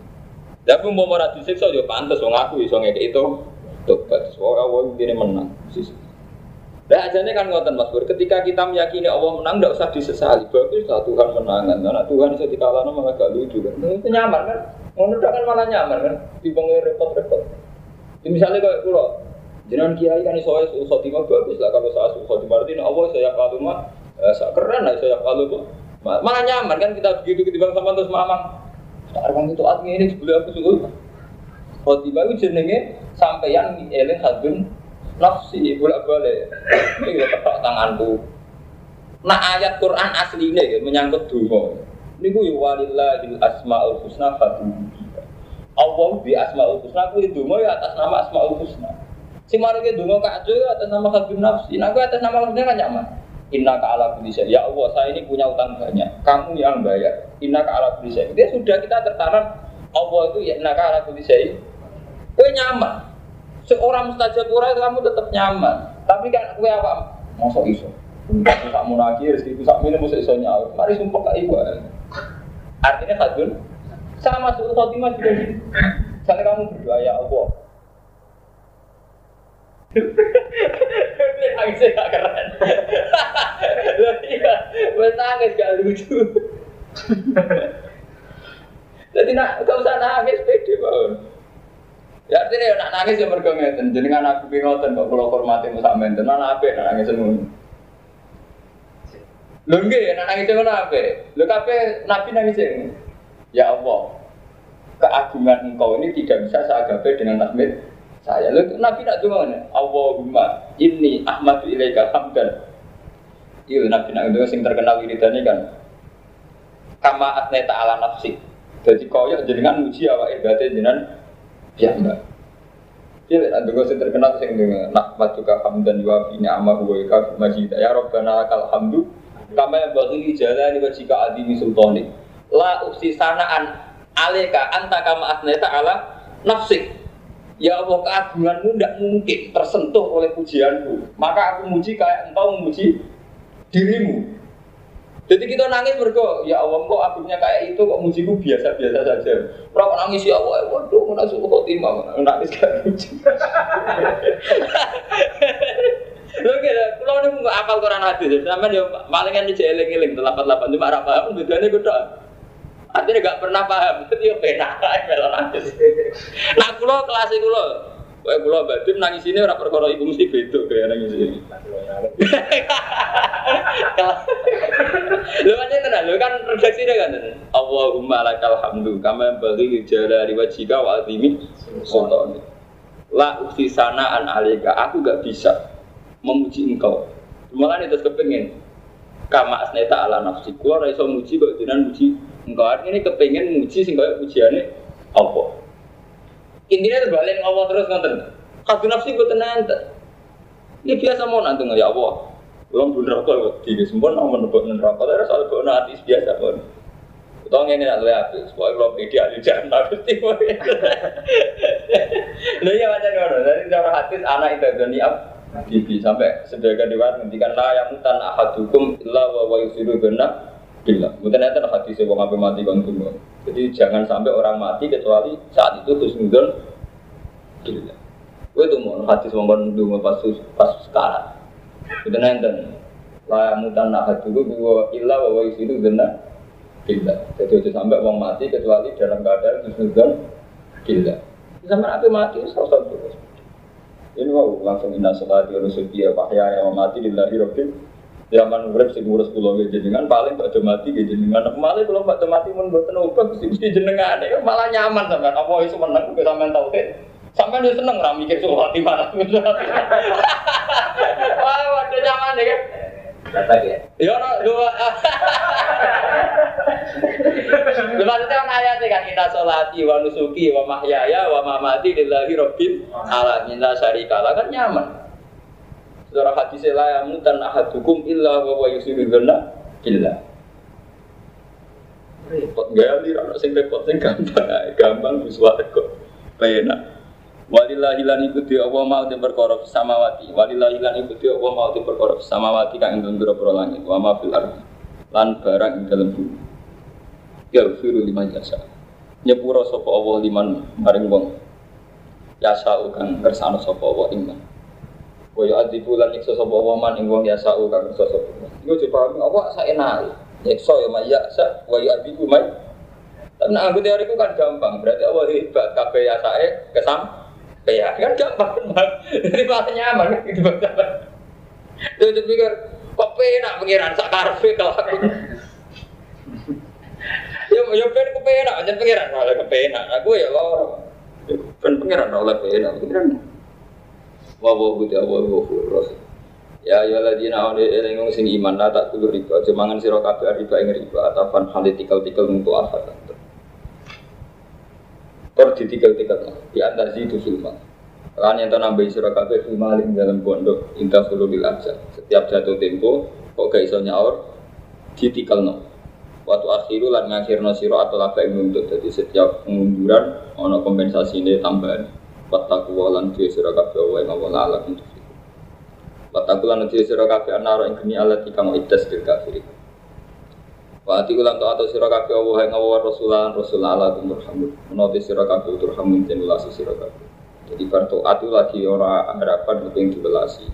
Tapi umpama ora disiksa ya pantes wong aku iso ngekek itu tobat. Soalnya Allah ini menang. Nah, aja kan ngoten Mas Bur. Ketika kita meyakini Allah menang, tidak usah disesali. Bagus lah Tuhan menangan. Karena Tuhan bisa dikalahkan malah gak lucu kan. Itu nyaman kan? Menurut kan malah nyaman kan? Di repot-repot. Misalnya kayak pulau, jangan kiai kan iso khotimah bagus lah kalau saya khotimah berarti Allah saya kalau mah keren lah saya kalau Malah nyaman kan kita begitu ketimbang sama terus mamang. Sekarang itu artinya ini sebelum aku suruh. Khotimah itu jenenge sampai yang eling hadun nafsi bolak balik. Ini tepak tanganku. Nah ayat Quran asli ini ya, menyangkut dungo. Ini gue walillahil asmaul husna fatuhu. Allah di asmaul husna gue dungo ya atas nama asmaul husna. Si maringnya dungo kacau ya atas nama hadun nafsi. Nah gue atas nama hadun kan nyaman. Inna ka ala kulli Ya Allah, saya ini punya utang banyak. Kamu yang bayar. Inna ka ala kulli Dia sudah kita tertanam Allah itu ya inna ka ala kulli Kue nyaman. Seorang mustajab ora kamu tetap nyaman. Tapi kan kue apa? Masa iso. Tak mau nagi, rezeki itu sak minum iso nyawa. Mari sumpah kak ibu. Artinya hadun sama suatu khotimah juga gitu. Misalnya kamu berdoa ya Allah, Nangisnya gak keren. Iya, gue gak lucu. Jadi nak gak usah nangis pede banget. Ya artinya ya nak nangis ya mergo ngeten. Jenengan aku ki ngoten kok kula hormati sak menten. Ana apik nak nangis ngono. Lho nggih nak nangis ngono apik. Lho kabeh nabi nangis Ya Allah, keagungan engkau ini tidak bisa saya gapai dengan takmir saya. Lalu Nabi nak mana? Allahumma ini Ahmadu ilaika hamdan. Iya Nabi nak itu sing terkenal wiridannya kan. Kama atneta ala nafsi. Jadi kau ya jenengan muji awak ibadah jenengan ya enggak. Iya, ada gue sing terkenal sing dengan juga hamdan wa fi ni'amah wa ka majid. Ya Rabbana lakal hamdu kama bagi jalani wa jika adimi sultani. La uksi sanaan aleka anta kama atneta ala nafsik Ya Allah keagunganmu tidak mungkin tersentuh oleh pujianku. Maka aku muji kayak engkau memuji dirimu. Jadi kita nangis berko, ya Allah kok agungnya kayak itu kok mujiku biasa-biasa saja. Berapa nangis ya Allah, waduh mana suku khotimah, nangis kayak muji. Kira, kalau ini nggak apal Quran hadis, sama dia palingan di eling-eling, delapan delapan cuma pun bedanya gue Artinya gak pernah paham, itu ya penak melon nangis. Nah, kulo kelas kulo, Kayak kulo batin nangis ini orang perkara ibu mesti beda kayak nangis ini. Lu kan tenan, lu kan redaksi dia kan. Allahumma lakal hamdu kama bagi jalali wajhika wa azimi sultan. La uksi sana an alika, aku gak bisa memuji engkau. Malah itu kepengen kama asneta ala nafsi. Kulo ora iso muji kok jenengan muji Engkau ini kepengen muji sing kaya pujiannya apa? Intinya terbalik Allah terus nonton. Kadu nafsi gue tenang. Ini biasa mau nanti ya Allah. Belum pun rokok di sempurna mau menebak neraka. Tapi soal kau nanti biasa pun. Tahu ini nak lihat, supaya kalau pede ahli jangan pasti mau. Lalu ya macam mana? Dari cara hadis anak itu doni ab Bibi sampai sebagian dewan ngendikan lah yang mutan ahadukum illa wa wa yusiru benar Bila, mungkin itu hati saya wong mati bang. Jadi jangan sampai orang mati kecuali saat itu terus nudon. Bila, gue tuh mau hati wong bang tunggu pas pas sekarang. Itu nanti lah mutan nak hati gue gue ilah bahwa isi itu benar. Bila, jadi itu sampai wong mati kecuali dalam keadaan terus nudon. Bila, sama nanti mati salah satu. Ini mau langsung inna sholati wa nusuki ya mahya ya mati lillahi rabbil zaman urip sing ngurus kula nggih jenengan paling badhe mati nggih jenengan malah kula badhe mati mun mboten Gusti Gusti jenengan ya malah nyaman sampean apa iso meneng kok sampean tauhid sampean yo seneng ra mikir soal di mana wah waduh nyaman ya kan ya. Ora dua. Lha maksudnya kan ayat kan inna sholati wa nusuki wa mahyaya wa mamati lillahi rabbil alamin la syarika kan nyaman. Surah hadis la yamutan ahadukum illa wa huwa yusiru dhanna billah. Repot gali ora sing repot sing gampang ae, gampang wis wae kok. Penak. Walillahi lan iku di Allah mau di perkara samawati. Walillahi lan iku di Allah mau di perkara samawati kang ing dalem pira langit wa ma fil ardi. Lan barang ing dalem bumi. Ya firu liman jasa. Nyepura sapa Allah liman maring wong. Yasa kang kersane sapa Allah ing man. Wa yu'adzibu lan nyiksa sapa Allah man ing wong yasa kang kersa sapa. Iku dipahami apa saenake. Nyiksa ya maya sa wa yu'adzibu may tapi nah, aku teoriku kan gampang, berarti Allah hebat, kabeh ya sae kesam, kayak kan gampang banget. Jadi malah nyaman kan gitu. Dia tuh pikir, kok penak pengiran sak karfe kalau aku. Ya, ya ben kepenak, jangan pengiran malah kepenak. Aku ya lor. Ben pengiran oleh penak, pengiran. Wa wa bu ya wa wa ros. Ya ya ladina ane eling wong sing iman la tak kulo riba, jemangan sira kabeh riba ing riba atafan halitikal-tikal untuk apa Kor ditikal-tikal di antar situ filman. Kan yang nambah surah kabeh filma ing dalam pondok inta bil aja. Setiap jatuh tempo kok gak iso nyaur ditikal no. Waktu akhiru lan ngakhirno siro atau laba yang nuntut. Jadi setiap pengunduran ono kompensasi ini tambahan. Wataku walan duwe sira kabeh wae ngawon ala untuk Wataku lan duwe sira kabeh anaro ing geni alat ikang idas bil kafirin. Wa ati ulang to atau sira kabeh ing Allah Rasulan Rasul Allah turhamun. Menawi sira kabeh turhamun den welasi sira kabeh. Jadi kartu atu lagi ora harapan yang dibelasi.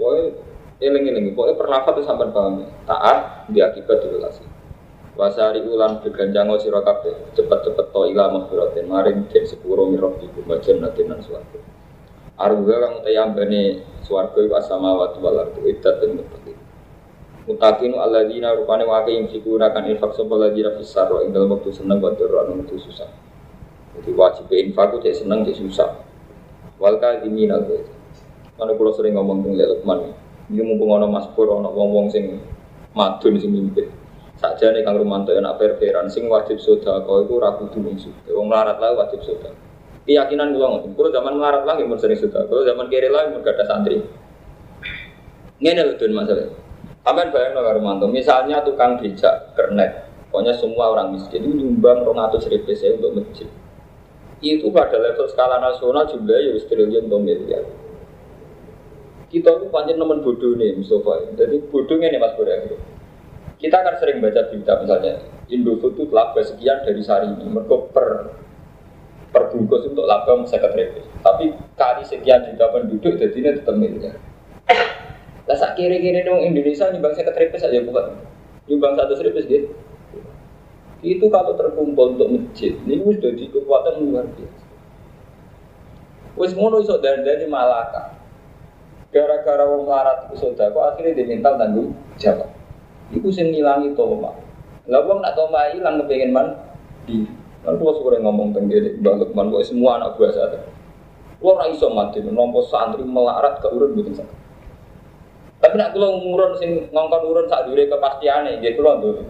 Pokoke eling-eling, pokoke pernafat itu sampean paham. Taat di akibat dibelasi. Wasari ulan beganjang sira kabeh cepet-cepet to ila maghfiratin maring den sepuro mirah iku bajan natinan swarga. Arga kang tayambane swarga iku asamawati wal ardi iddat mutaqin. Mutakinu alladzina rupane wake yang sikuna kan infak sapa alladzina fisar ing dalam waktu seneng wa doro anu waktu susah. Jadi wajib infak cek seneng cek susah. Wal kadhimin al Mana kula sering ngomong tentang Lukman. Ini mumpung ana Mas Pur ana wong-wong sing madun sing mimpin. Saja nih Kang Romanto enak perperan sing wajib sedekah iku ra kudu wong sugih. Wong melarat lah wajib sedekah. Keyakinan kula ngoten. Kula zaman melarat lah mun sering sedekah. Kula zaman kere lah mun gada santri. Ngene lho Dun masalah. Sampai bayang no Romanto, misalnya tukang becak, kernet, pokoknya semua orang miskin itu nyumbang 200 ribu saya untuk masjid. Itu pada level skala nasional jumlahnya ya triliun atau miliar. Kita itu panjang nemen bodoh nih Mustafa. Jadi bodohnya nih Mas Bora. Kita akan sering baca berita misalnya Indofood itu laba sekian dari sehari ini, mereka per perbungkus untuk laba seket ribu. Tapi kali sekian juta penduduk, jadi ini tetap miliar. Lah sak kiri-kiri dong Indonesia nyumbang saya ketripes aja bukan. Nyumbang satu seribu gitu. Itu kalau terkumpul untuk masjid, ini sudah di kekuatan luar biasa. Wes ngono iso dari Malaka. Gara-gara wong larat iku kok akhirnya diminta tanggung jawab. Iku sing ngilangi toma. Lah wong nak toma ilang kepengin man di Kan kalau sore ngomong tenggiri, Mbak Lukman, semua anak buah saya. Lo iso mati, nompo santri melarat ke urut bikin sakit. Tapi nak kalau ngurun sing ngongkon urun sak dure kepastiane, nggih kula nduk.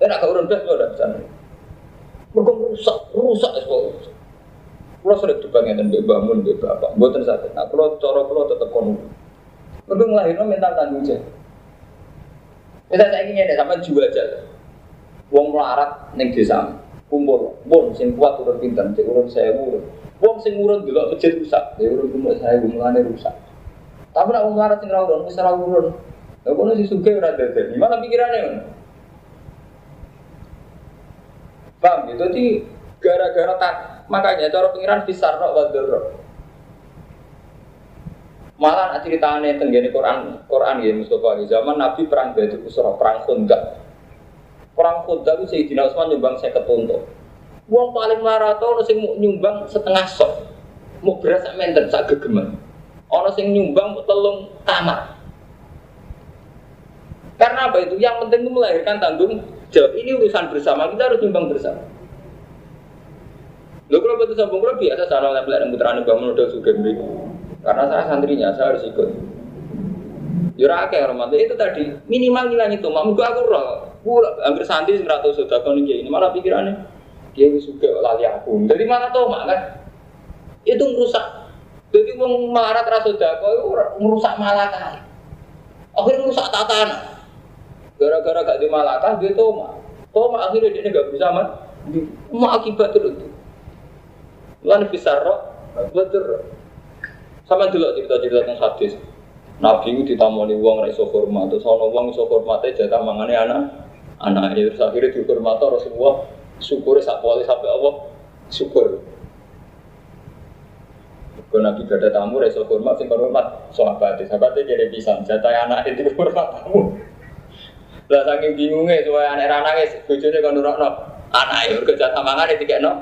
Tapi nak urun blas kula ndak bisa. Mergo rusak, rusak es kok. Kula debat ngeten mbek Mbah Mun mbek Bapak. Mboten saged. Nak kula cara kula tetep kono. Mergo nglahirno mental tanggung jawab. Bisa saya ingin sama jual aja. Wong melarat neng desa kumpul, bon sing kuat urun pinter, cek urun saya urun. Wong sing urun dulu masjid rusak, ya urun kumpul saya mulane rusak. Tapi nak melarat sing rawon, wis ora urun. Lah kono si sugih ora dadan. Gimana pikirannya ngono? Paham gitu? Jadi gara-gara tak makanya cara pengiran besar kok wador. Malah ceritanya tenggene Quran Quran ya Mustafa zaman Nabi perang Badr Usra perang Khandaq. Perang Khandaq itu Sayyidina Utsman nyumbang 50 unta. Wong paling maraton sing nyumbang setengah sok. Mau beras sak menten sak gegeman. Ono sing nyumbang telung kamar. Karena apa itu? Yang penting itu melahirkan tanggung jawab. Ini urusan bersama, kita harus nyumbang bersama. Lo kalau betul sambung kalau biasa sana lempel yang putrane bangun udah suka Karena saya santrinya, saya harus ikut. Jurah kayak romantis itu tadi minimal ngilang itu. Mak gua aku roh, hampir santri seratus sudah kau ini malah pikirannya dia suka lali aku. Jadi mana tuh mak kan? Itu merusak. Jadi mau melarat rasa kau itu merusak malakah. Akhirnya merusak tatanan. Gara-gara gak di malakah dia toma. Toma akhirnya dia nggak bisa man. Mau akibat itu. Lan bisa roh, betul. Sama dulu cerita-cerita tentang hadis. Nabi itu ditamoni uang raiso hormat, terus ono uang iso hormate jatah mangane anak, anak itu terus akhirnya dihormat Rasulullah syukur sak poli sampai Allah syukur. Kalau Nabi gak ada tamu, raiso hormat, sing hormat sahabat, sahabatnya jadi pisang, jatah anak itu hormat tamu. Lah saking bingungnya supaya anak anaknya bojone kon nurokno. Anak ya kerja tamangan tiga no.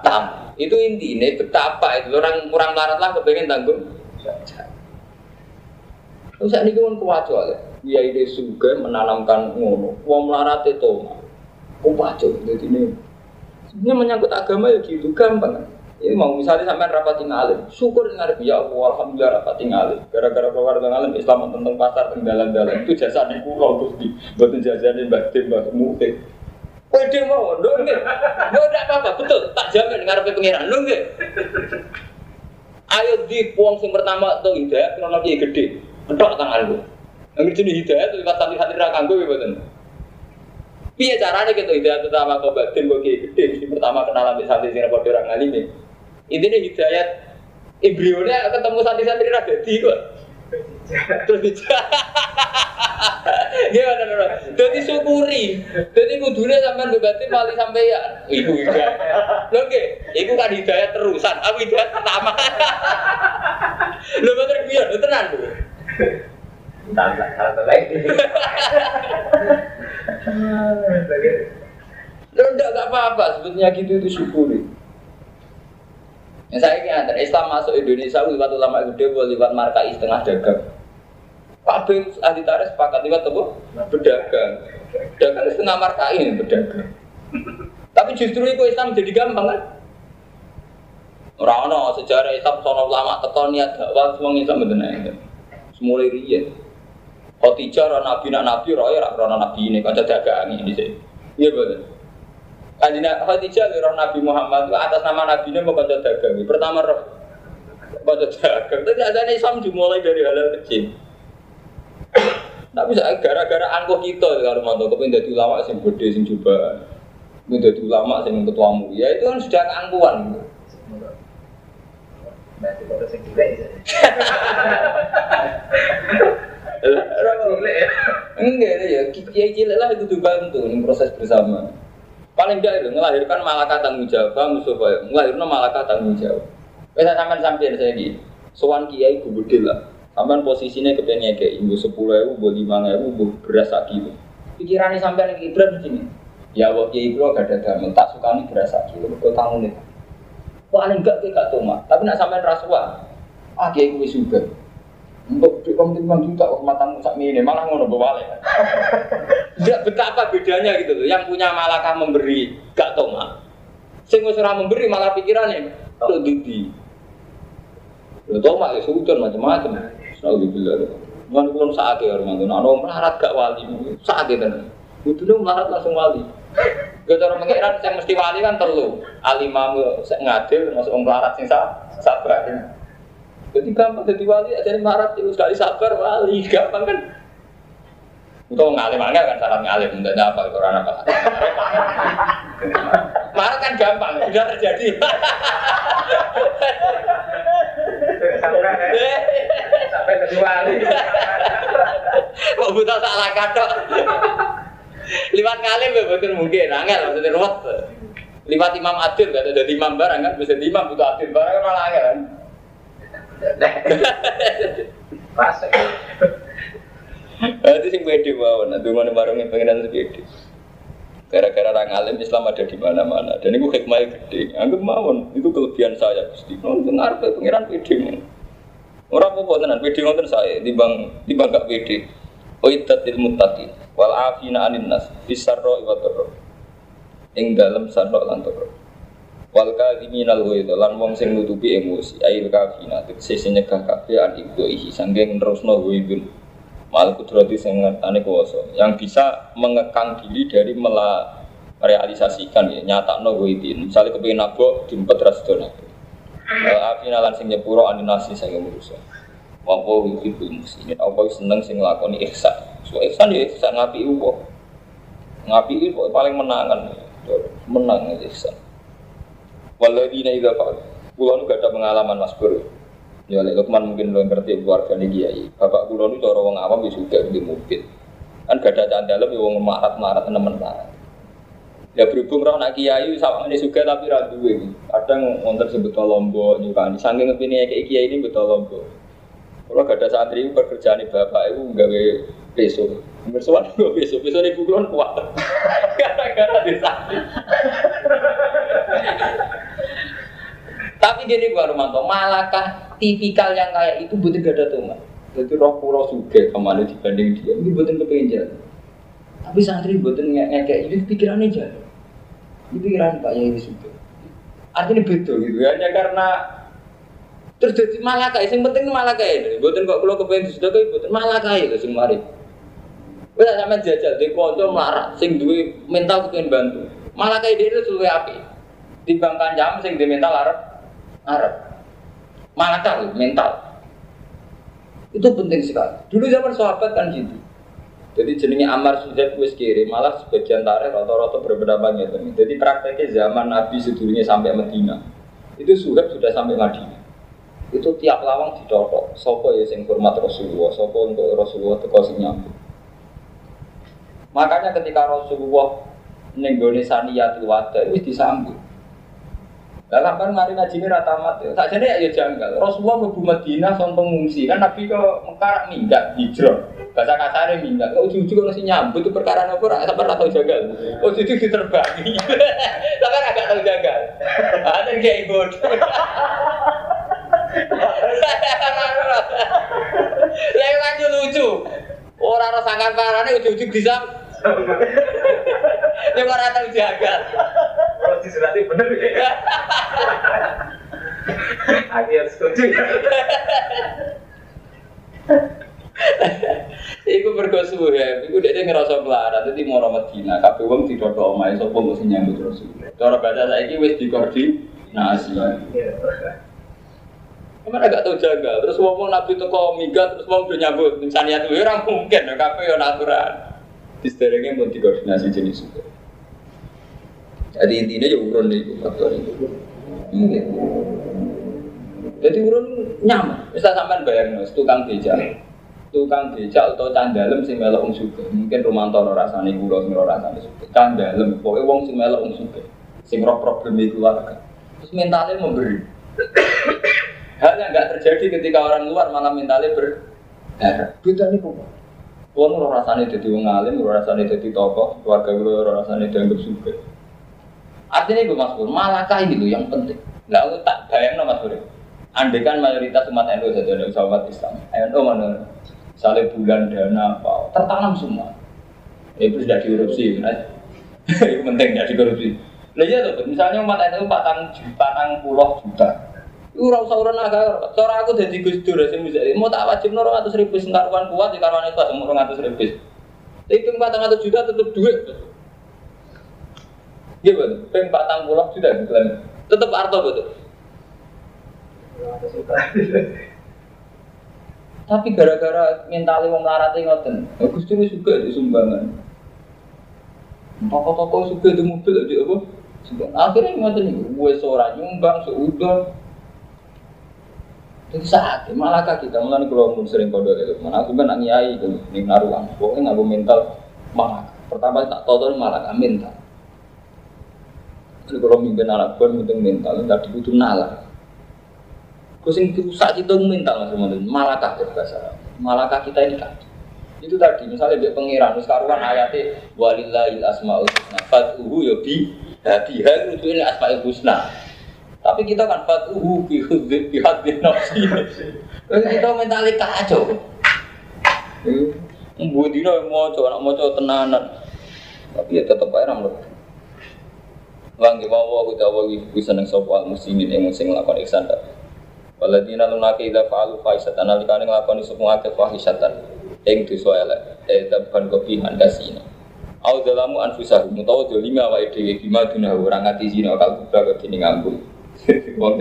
Tam. Itu intinya betapa itu orang kurang larat lah kepengen tanggung. Terus ini kan kuat ya. Dia ide juga menanamkan ngono. Wong melarat itu. Kuat Jadi ini. Sebenarnya menyangkut agama ya gitu gampang. Ini mau misalnya sampai rapat tinggalin, syukur dengan ya Allah, alhamdulillah rapat tinggalin. Gara-gara keluar tinggalin Islam tentang pasar tenggalan dalan itu jasa di pulau terus di buatin jajan mbak tim mbak. Pede mau, dong nggak, nggak apa-apa, betul, tak jamin ngarepe pengiran, dong nggak. Ayo di puang yang pertama tuh hidayah, kalau lagi gede, kedok tangan lu. Yang jenis hidayah tuh lewat santri-santri rakang gue, betul. Piye caranya gitu hidayah pertama kau batin kau gede, pertama kenalan di santri sing padha orang alim Intinya hidayat embrionya ketemu santri-santri raga di kok. Terus Gimana nih? Jadi syukuri. Jadi kudunya sampai berarti mali sampai ya. Ibu hidayat. Lo ke? Ibu kan hidayat terusan. Aku hidayat pertama. Lo bener biar, lo tenang tuh. Tantang satu lagi. Lo enggak apa-apa. Sebetulnya gitu itu syukuri. Yang saya ini antara Islam masuk Indonesia lewat ulama gede, lewat markai setengah dagang. Kabeh ahli tarikh sepakat lewat apa? Berdagang. Dagang setengah markai ini berdagang. Tapi justru itu Islam jadi gampang kan? Rano sejarah Islam sono ulama tekan niat dakwah semua Islam betul nih. Semulai riyen. Khotijah rana nabi nak nabi roy rana nabi ini kaca dagang ini sih. Iya betul. Kanjina Khadijah roh Nabi Muhammad atas nama Nabi ini mau baca dagang. Pertama roh baca dagang. Tapi ada Islam dimulai dari hal, kecil. Tapi gara-gara angkuh kita kalau mau tahu kepengen jadi ulama sing gede sing coba, mau jadi ulama sing ketua ya itu kan sudah keangkuhan. Cilik. Enggak ya, kiai cilik lah itu dibantu proses bersama. Paling tidak itu melahirkan malaikat tanggung jawab, Mustafa. Melahirkan malaikat tanggung jawab. Bisa sampai sampai saya gini. Sowan kiai gede lah. Sampai posisinya kepengen kayak ibu sepuluh ribu, ibu lima ribu, ibu beras kilo. Pikirannya sampai yang Ibrahim begini. Ya waktu kiai ibu gak ada damel, tak suka nih beras kilo. Kau tahu nih. Paling enggak kayak gak toma. Tapi nak sampai rasuah. Ah kiai gue juga. Untuk di timbang juta kok matamu sak ini malah ngono balik. Enggak betapa bedanya gitu loh. Yang punya malakah memberi gak toma. Sing wis memberi malah pikirannya lo didi. Lo toma ya sudon macam-macam. Selalu dibilang. Mana belum saat ya orang itu. Nah, melarat gak wali. Saat itu. Kudu melarat langsung wali. Gak cara mengiran yang mesti wali kan terlalu. Alimamu ngadil masuk melarat sing sabar. Jadi gampang jadi wali, jadi marat itu sekali sabar wali, gampang kan? Untuk ngalim angel kan syarat ngalim, tidak ada apa itu orang apa. Marat kan gampang, sudah terjadi. Sampai jadi wali. Kok buta salah kata. Liwat ngalim ya betul mungkin, angel maksudnya ruwet. Liwat imam adil, gak ada imam barang kan, bisa imam butuh adil barang kan malah angel kan. Pas. Itu sing pede mawon, nanti mana barangnya pengenan pede. Gara-gara orang alim Islam ada di mana-mana dan itu hikmah gede. Anggap mawon itu kelebihan saya gusti. Nonton arpe pengiran pede Ora apa-apa tenan, pede ngoten saya timbang timbang gak pede. Uiddatil muttaqin wal afina anin nas bisarra wa. Ing dalem sarra lan. Wal kadhiminal ghaidha lan wong sing nutupi emosi ail kafina tegese sing nyegah kabeh an ibdo ihi sanggeng nerusno ghaidun. Mal kudrati sing ngertane kuwasa yang bisa mengekang diri dari mela realisasikan ya nyatakno ghaidin. Misale kepengin nabok diempet ra sedo nabok. Afina lan sing nyepuro aninasi sange manusa. Wa wa yuhibbul muslimin. Apa seneng sing nglakoni ihsan. So ihsan ya ihsan ngapi upo. Ngapi upo paling menangan. Menang ihsan. Waladina idza fa'al. Kulo nu gak ada pengalaman Mas Bro. Ya lek Lukman mungkin lo ngerti keluarga nih kiai. Bapak kulo nu cara wong awam wis juga di mobil. Kan gak ada candalem ya wong marat-marat nemen marat. Ya berhubung roh nak kiai sama ini juga tapi ra duwe. Kadang wonten sing beto lombok nyukani. Saking ngepine kayak kiai ini beto lombok. Kalau gak ada santri pekerjaan bapak itu gawe besok. Bersuara gue besok, besok ibu kulon kuat. Gara-gara di santri. Tapi gini gua Romanto, malakah tipikal yang kayak itu butuh gak ada tuh Jadi roh pulau suge ke mana dibanding dia, ini butuh kepengen jalan. Tapi santri butuh ngekek itu pikirannya jalan. Ini pikiran Pak Yai suge. Artinya beda gitu, hanya karena terus jadi malaka, yang penting malaka itu. Butuh kok kalau kepengen sudah kayak butuh malaka itu sing mari. Wes sampean jajal di kanca melarat sing duwe mental kepengen bantu. Malaka ide itu suwe api. Timbang jam sing di mental arep. Malaka lho, mental. Itu penting sekali. Dulu zaman sahabat kan gitu. Jadi jenenge Amar Suhaib wis kirim, malah sebagian tarikh rata-rata berpendapat ngeten. Jadi prakteknya zaman Nabi sedulunya sampai Medina. Itu Suhaib sudah sampai Madinah. Itu tiap lawang ditotok. Sopo ya sing hormat Rasulullah, sopo untuk Rasulullah teko sing nyambut. Makanya ketika Rasulullah nenggone saniyatul wada wis disambut. Lah sampean mari ngaji ini rata mat. Tak jane ya janggal. Rasulullah mlebu Madinah son pengungsi. Kan Nabi ke Mekar minggat hijrah. Bahasa kasarnya minggat. Kok ujung-ujung masih nyambut itu perkara apa ora sampean ora tau janggal. Oh itu diterbangi. Sampean agak tau janggal. Ada kayak bodoh. Lek lanjut lucu. Orang rasa sangkan parane ujung-ujung bisa. Ya ora tau janggal. Disunati bener ya. Akhir setuju. Iku mergo suwe, iku dia ngerasa melarat, jadi mau Medina, kabeh wong didodok omahe sapa mesti nyambut Rasul. Cara baca saiki wis dikoordinasi. Emang agak tahu jaga, terus ngomong nabi teko minggat, terus mau udah nyambut, misalnya tuh orang mungkin, kabeh yo natural. Di sederhana mau dikoordinasi jenis itu. Jadi intinya ya urun itu faktor itu. Mungkin. Jadi urun nyaman. Misal sampean bayang tukang beca, tukang beca atau candalem sing melok wong sugih. Mungkin ora rasane kula sing ora rasane sugih. Candalem pokoke wong sing melok wong sugih. Sing roh problem keluarga. Terus mentalnya memberi. Hal yang nggak terjadi ketika orang luar malah mentalnya ber. Beda nih kok. Kulo ora rasane dadi wong alim, ora rasane tokoh, keluarga kulo ora rasane dianggap sugih. Artinya gue Mas Pur, malakah ini loh yang penting. Nggak aku tak bayang Mas Pur. Andai kan mayoritas umat NU saja ada umat Islam. NU mana? Misalnya bulan dana apa, tertanam semua. Itu sudah dikorupsi, itu penting tidak dikorupsi. Lah iya tuh, misalnya umat NU patang patang puluh juta. Iku ora usah urun cara aku dadi Gus Dur bisa. Mau tak wajib nol ratus ribu sing karuan kuat di karuan itu semua ratus ribu. Hitung patang ratus juta tetep duit. Iya betul, peng patang juta gitu kan. Tetep arto betul. Tapi gara-gara mentalnya wong larate ngoten, ya Gus Dur juga di sumbangan. Toko-toko juga di mobil aja apa? Akhirnya ngoten nih, gue seorang nyumbang, seudon. Jadi saat malah kita mulai kalau pun sering kode itu, mana aku kan ngiai itu, nih naruhan. Pokoknya nggak mental malah. Pertama tak tahu malah mental. Jadi kalau mimpin anak gue penting mental, tadi butuh nalar. Gue sing rusak itu mental mas teman malakah bahasa malakah kita ini kan. Itu tadi misalnya dia pengiran, sekarang ayatnya walillahil asmaul husna, fatuhu ya bi, biha itu ini asmaul husna. Tapi kita kan fatuhu bi hudzib nafsi. Kita mentali kacau. Mbuh dino maca, anak maca tenanan. Tapi ya tetep ae ra mlebu. Wang di bawah aku tahu lagi bisa neng sopo al muslimin yang sing ngelakon ihsan tak. Waladina lunake ida fa'alu fahisatan alikane nglakoni semua akeh fahisatan. Ing dosa elek, eh taban kopihan kasina. Au dalamu anfusahum utawa dolimi awake dhewe bima dunah ora ngati zina kal kubra kedine ngambung. Wong.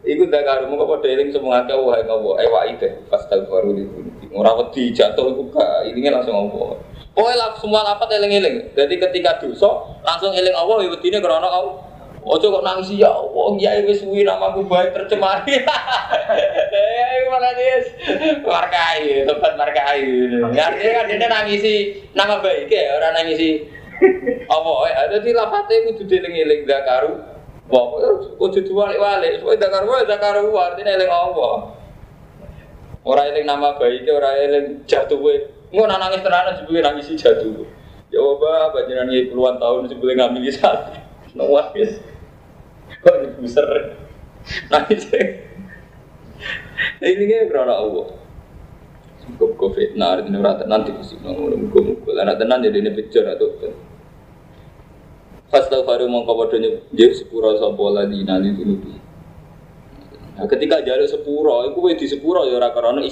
Iku dak karo mung padha eling semua akeh wae ngowo eh wae deh pas baru di ora wedi jatuh iku gak langsung ngowo. Pokoknya semua lapat eling-eling. Jadi ketika dosa langsung eling Allah ya wedine krana Allah. Ojo kok nangis ya Allah, ya wis suwi namaku baik tercemar. Ya iku malah dia markai, tempat markai. Ya dia kan dia nangisi nama baik ya, ora nangisi apa ya. Dadi lapate kudu dieling-eling zakaru. Wah, ojo diwalik-walik, supaya zakaru wae zakaru artine eling Allah. Ora eling nama baik, ora eling jatuhe. Nak nangis tenanan sebelum nangis jatuh. Ya apa panjenengan iki puluhan tahun sebelum ngambil satu. Nangis. Kok dibuser. Nangis. Ini kan karena Allah. Cukup covid, nah ini rata nanti mesti nongol mukul mukul. Anak tenan jadi ini picture atau Fastaghfiru mongko padha nyebut sepura sapa ladina li dunubi. Nah, ketika jaluk sepura, iku wis di sepura ya ora karena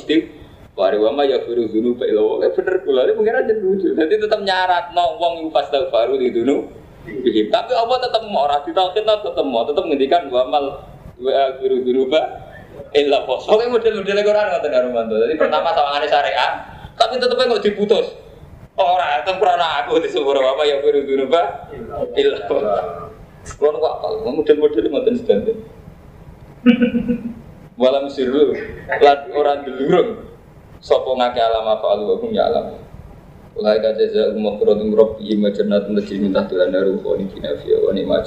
istighfar wa ma yaghfiru dzunuba illa Allah. Eh, bener kula ini mungkin aja lucu. Jadi tetap nyarat no wong iku fastaghfiru li dunubi. Tapi Allah tetap mau ora ditauhid tetap mau tetap ngendikan wa mal wa yaghfiru dzunuba illa Allah. Oke model-model Quran ngoten karo mantu. Jadi pertama sawangane syariat, tapi tetepnya kok diputus. Ora, itu karena aku di sepura apa ya firu dunuba illa Allah. Kulo kok apal, model-model ngoten sedanten. Walam sirru lan ora delurung sapa ngake alama fa alu hum ya alam. Ulai ka jaza umma quratum rabbi ma jannatun tajri min tahtiha al-anharu khalidina fiha wa ni'mal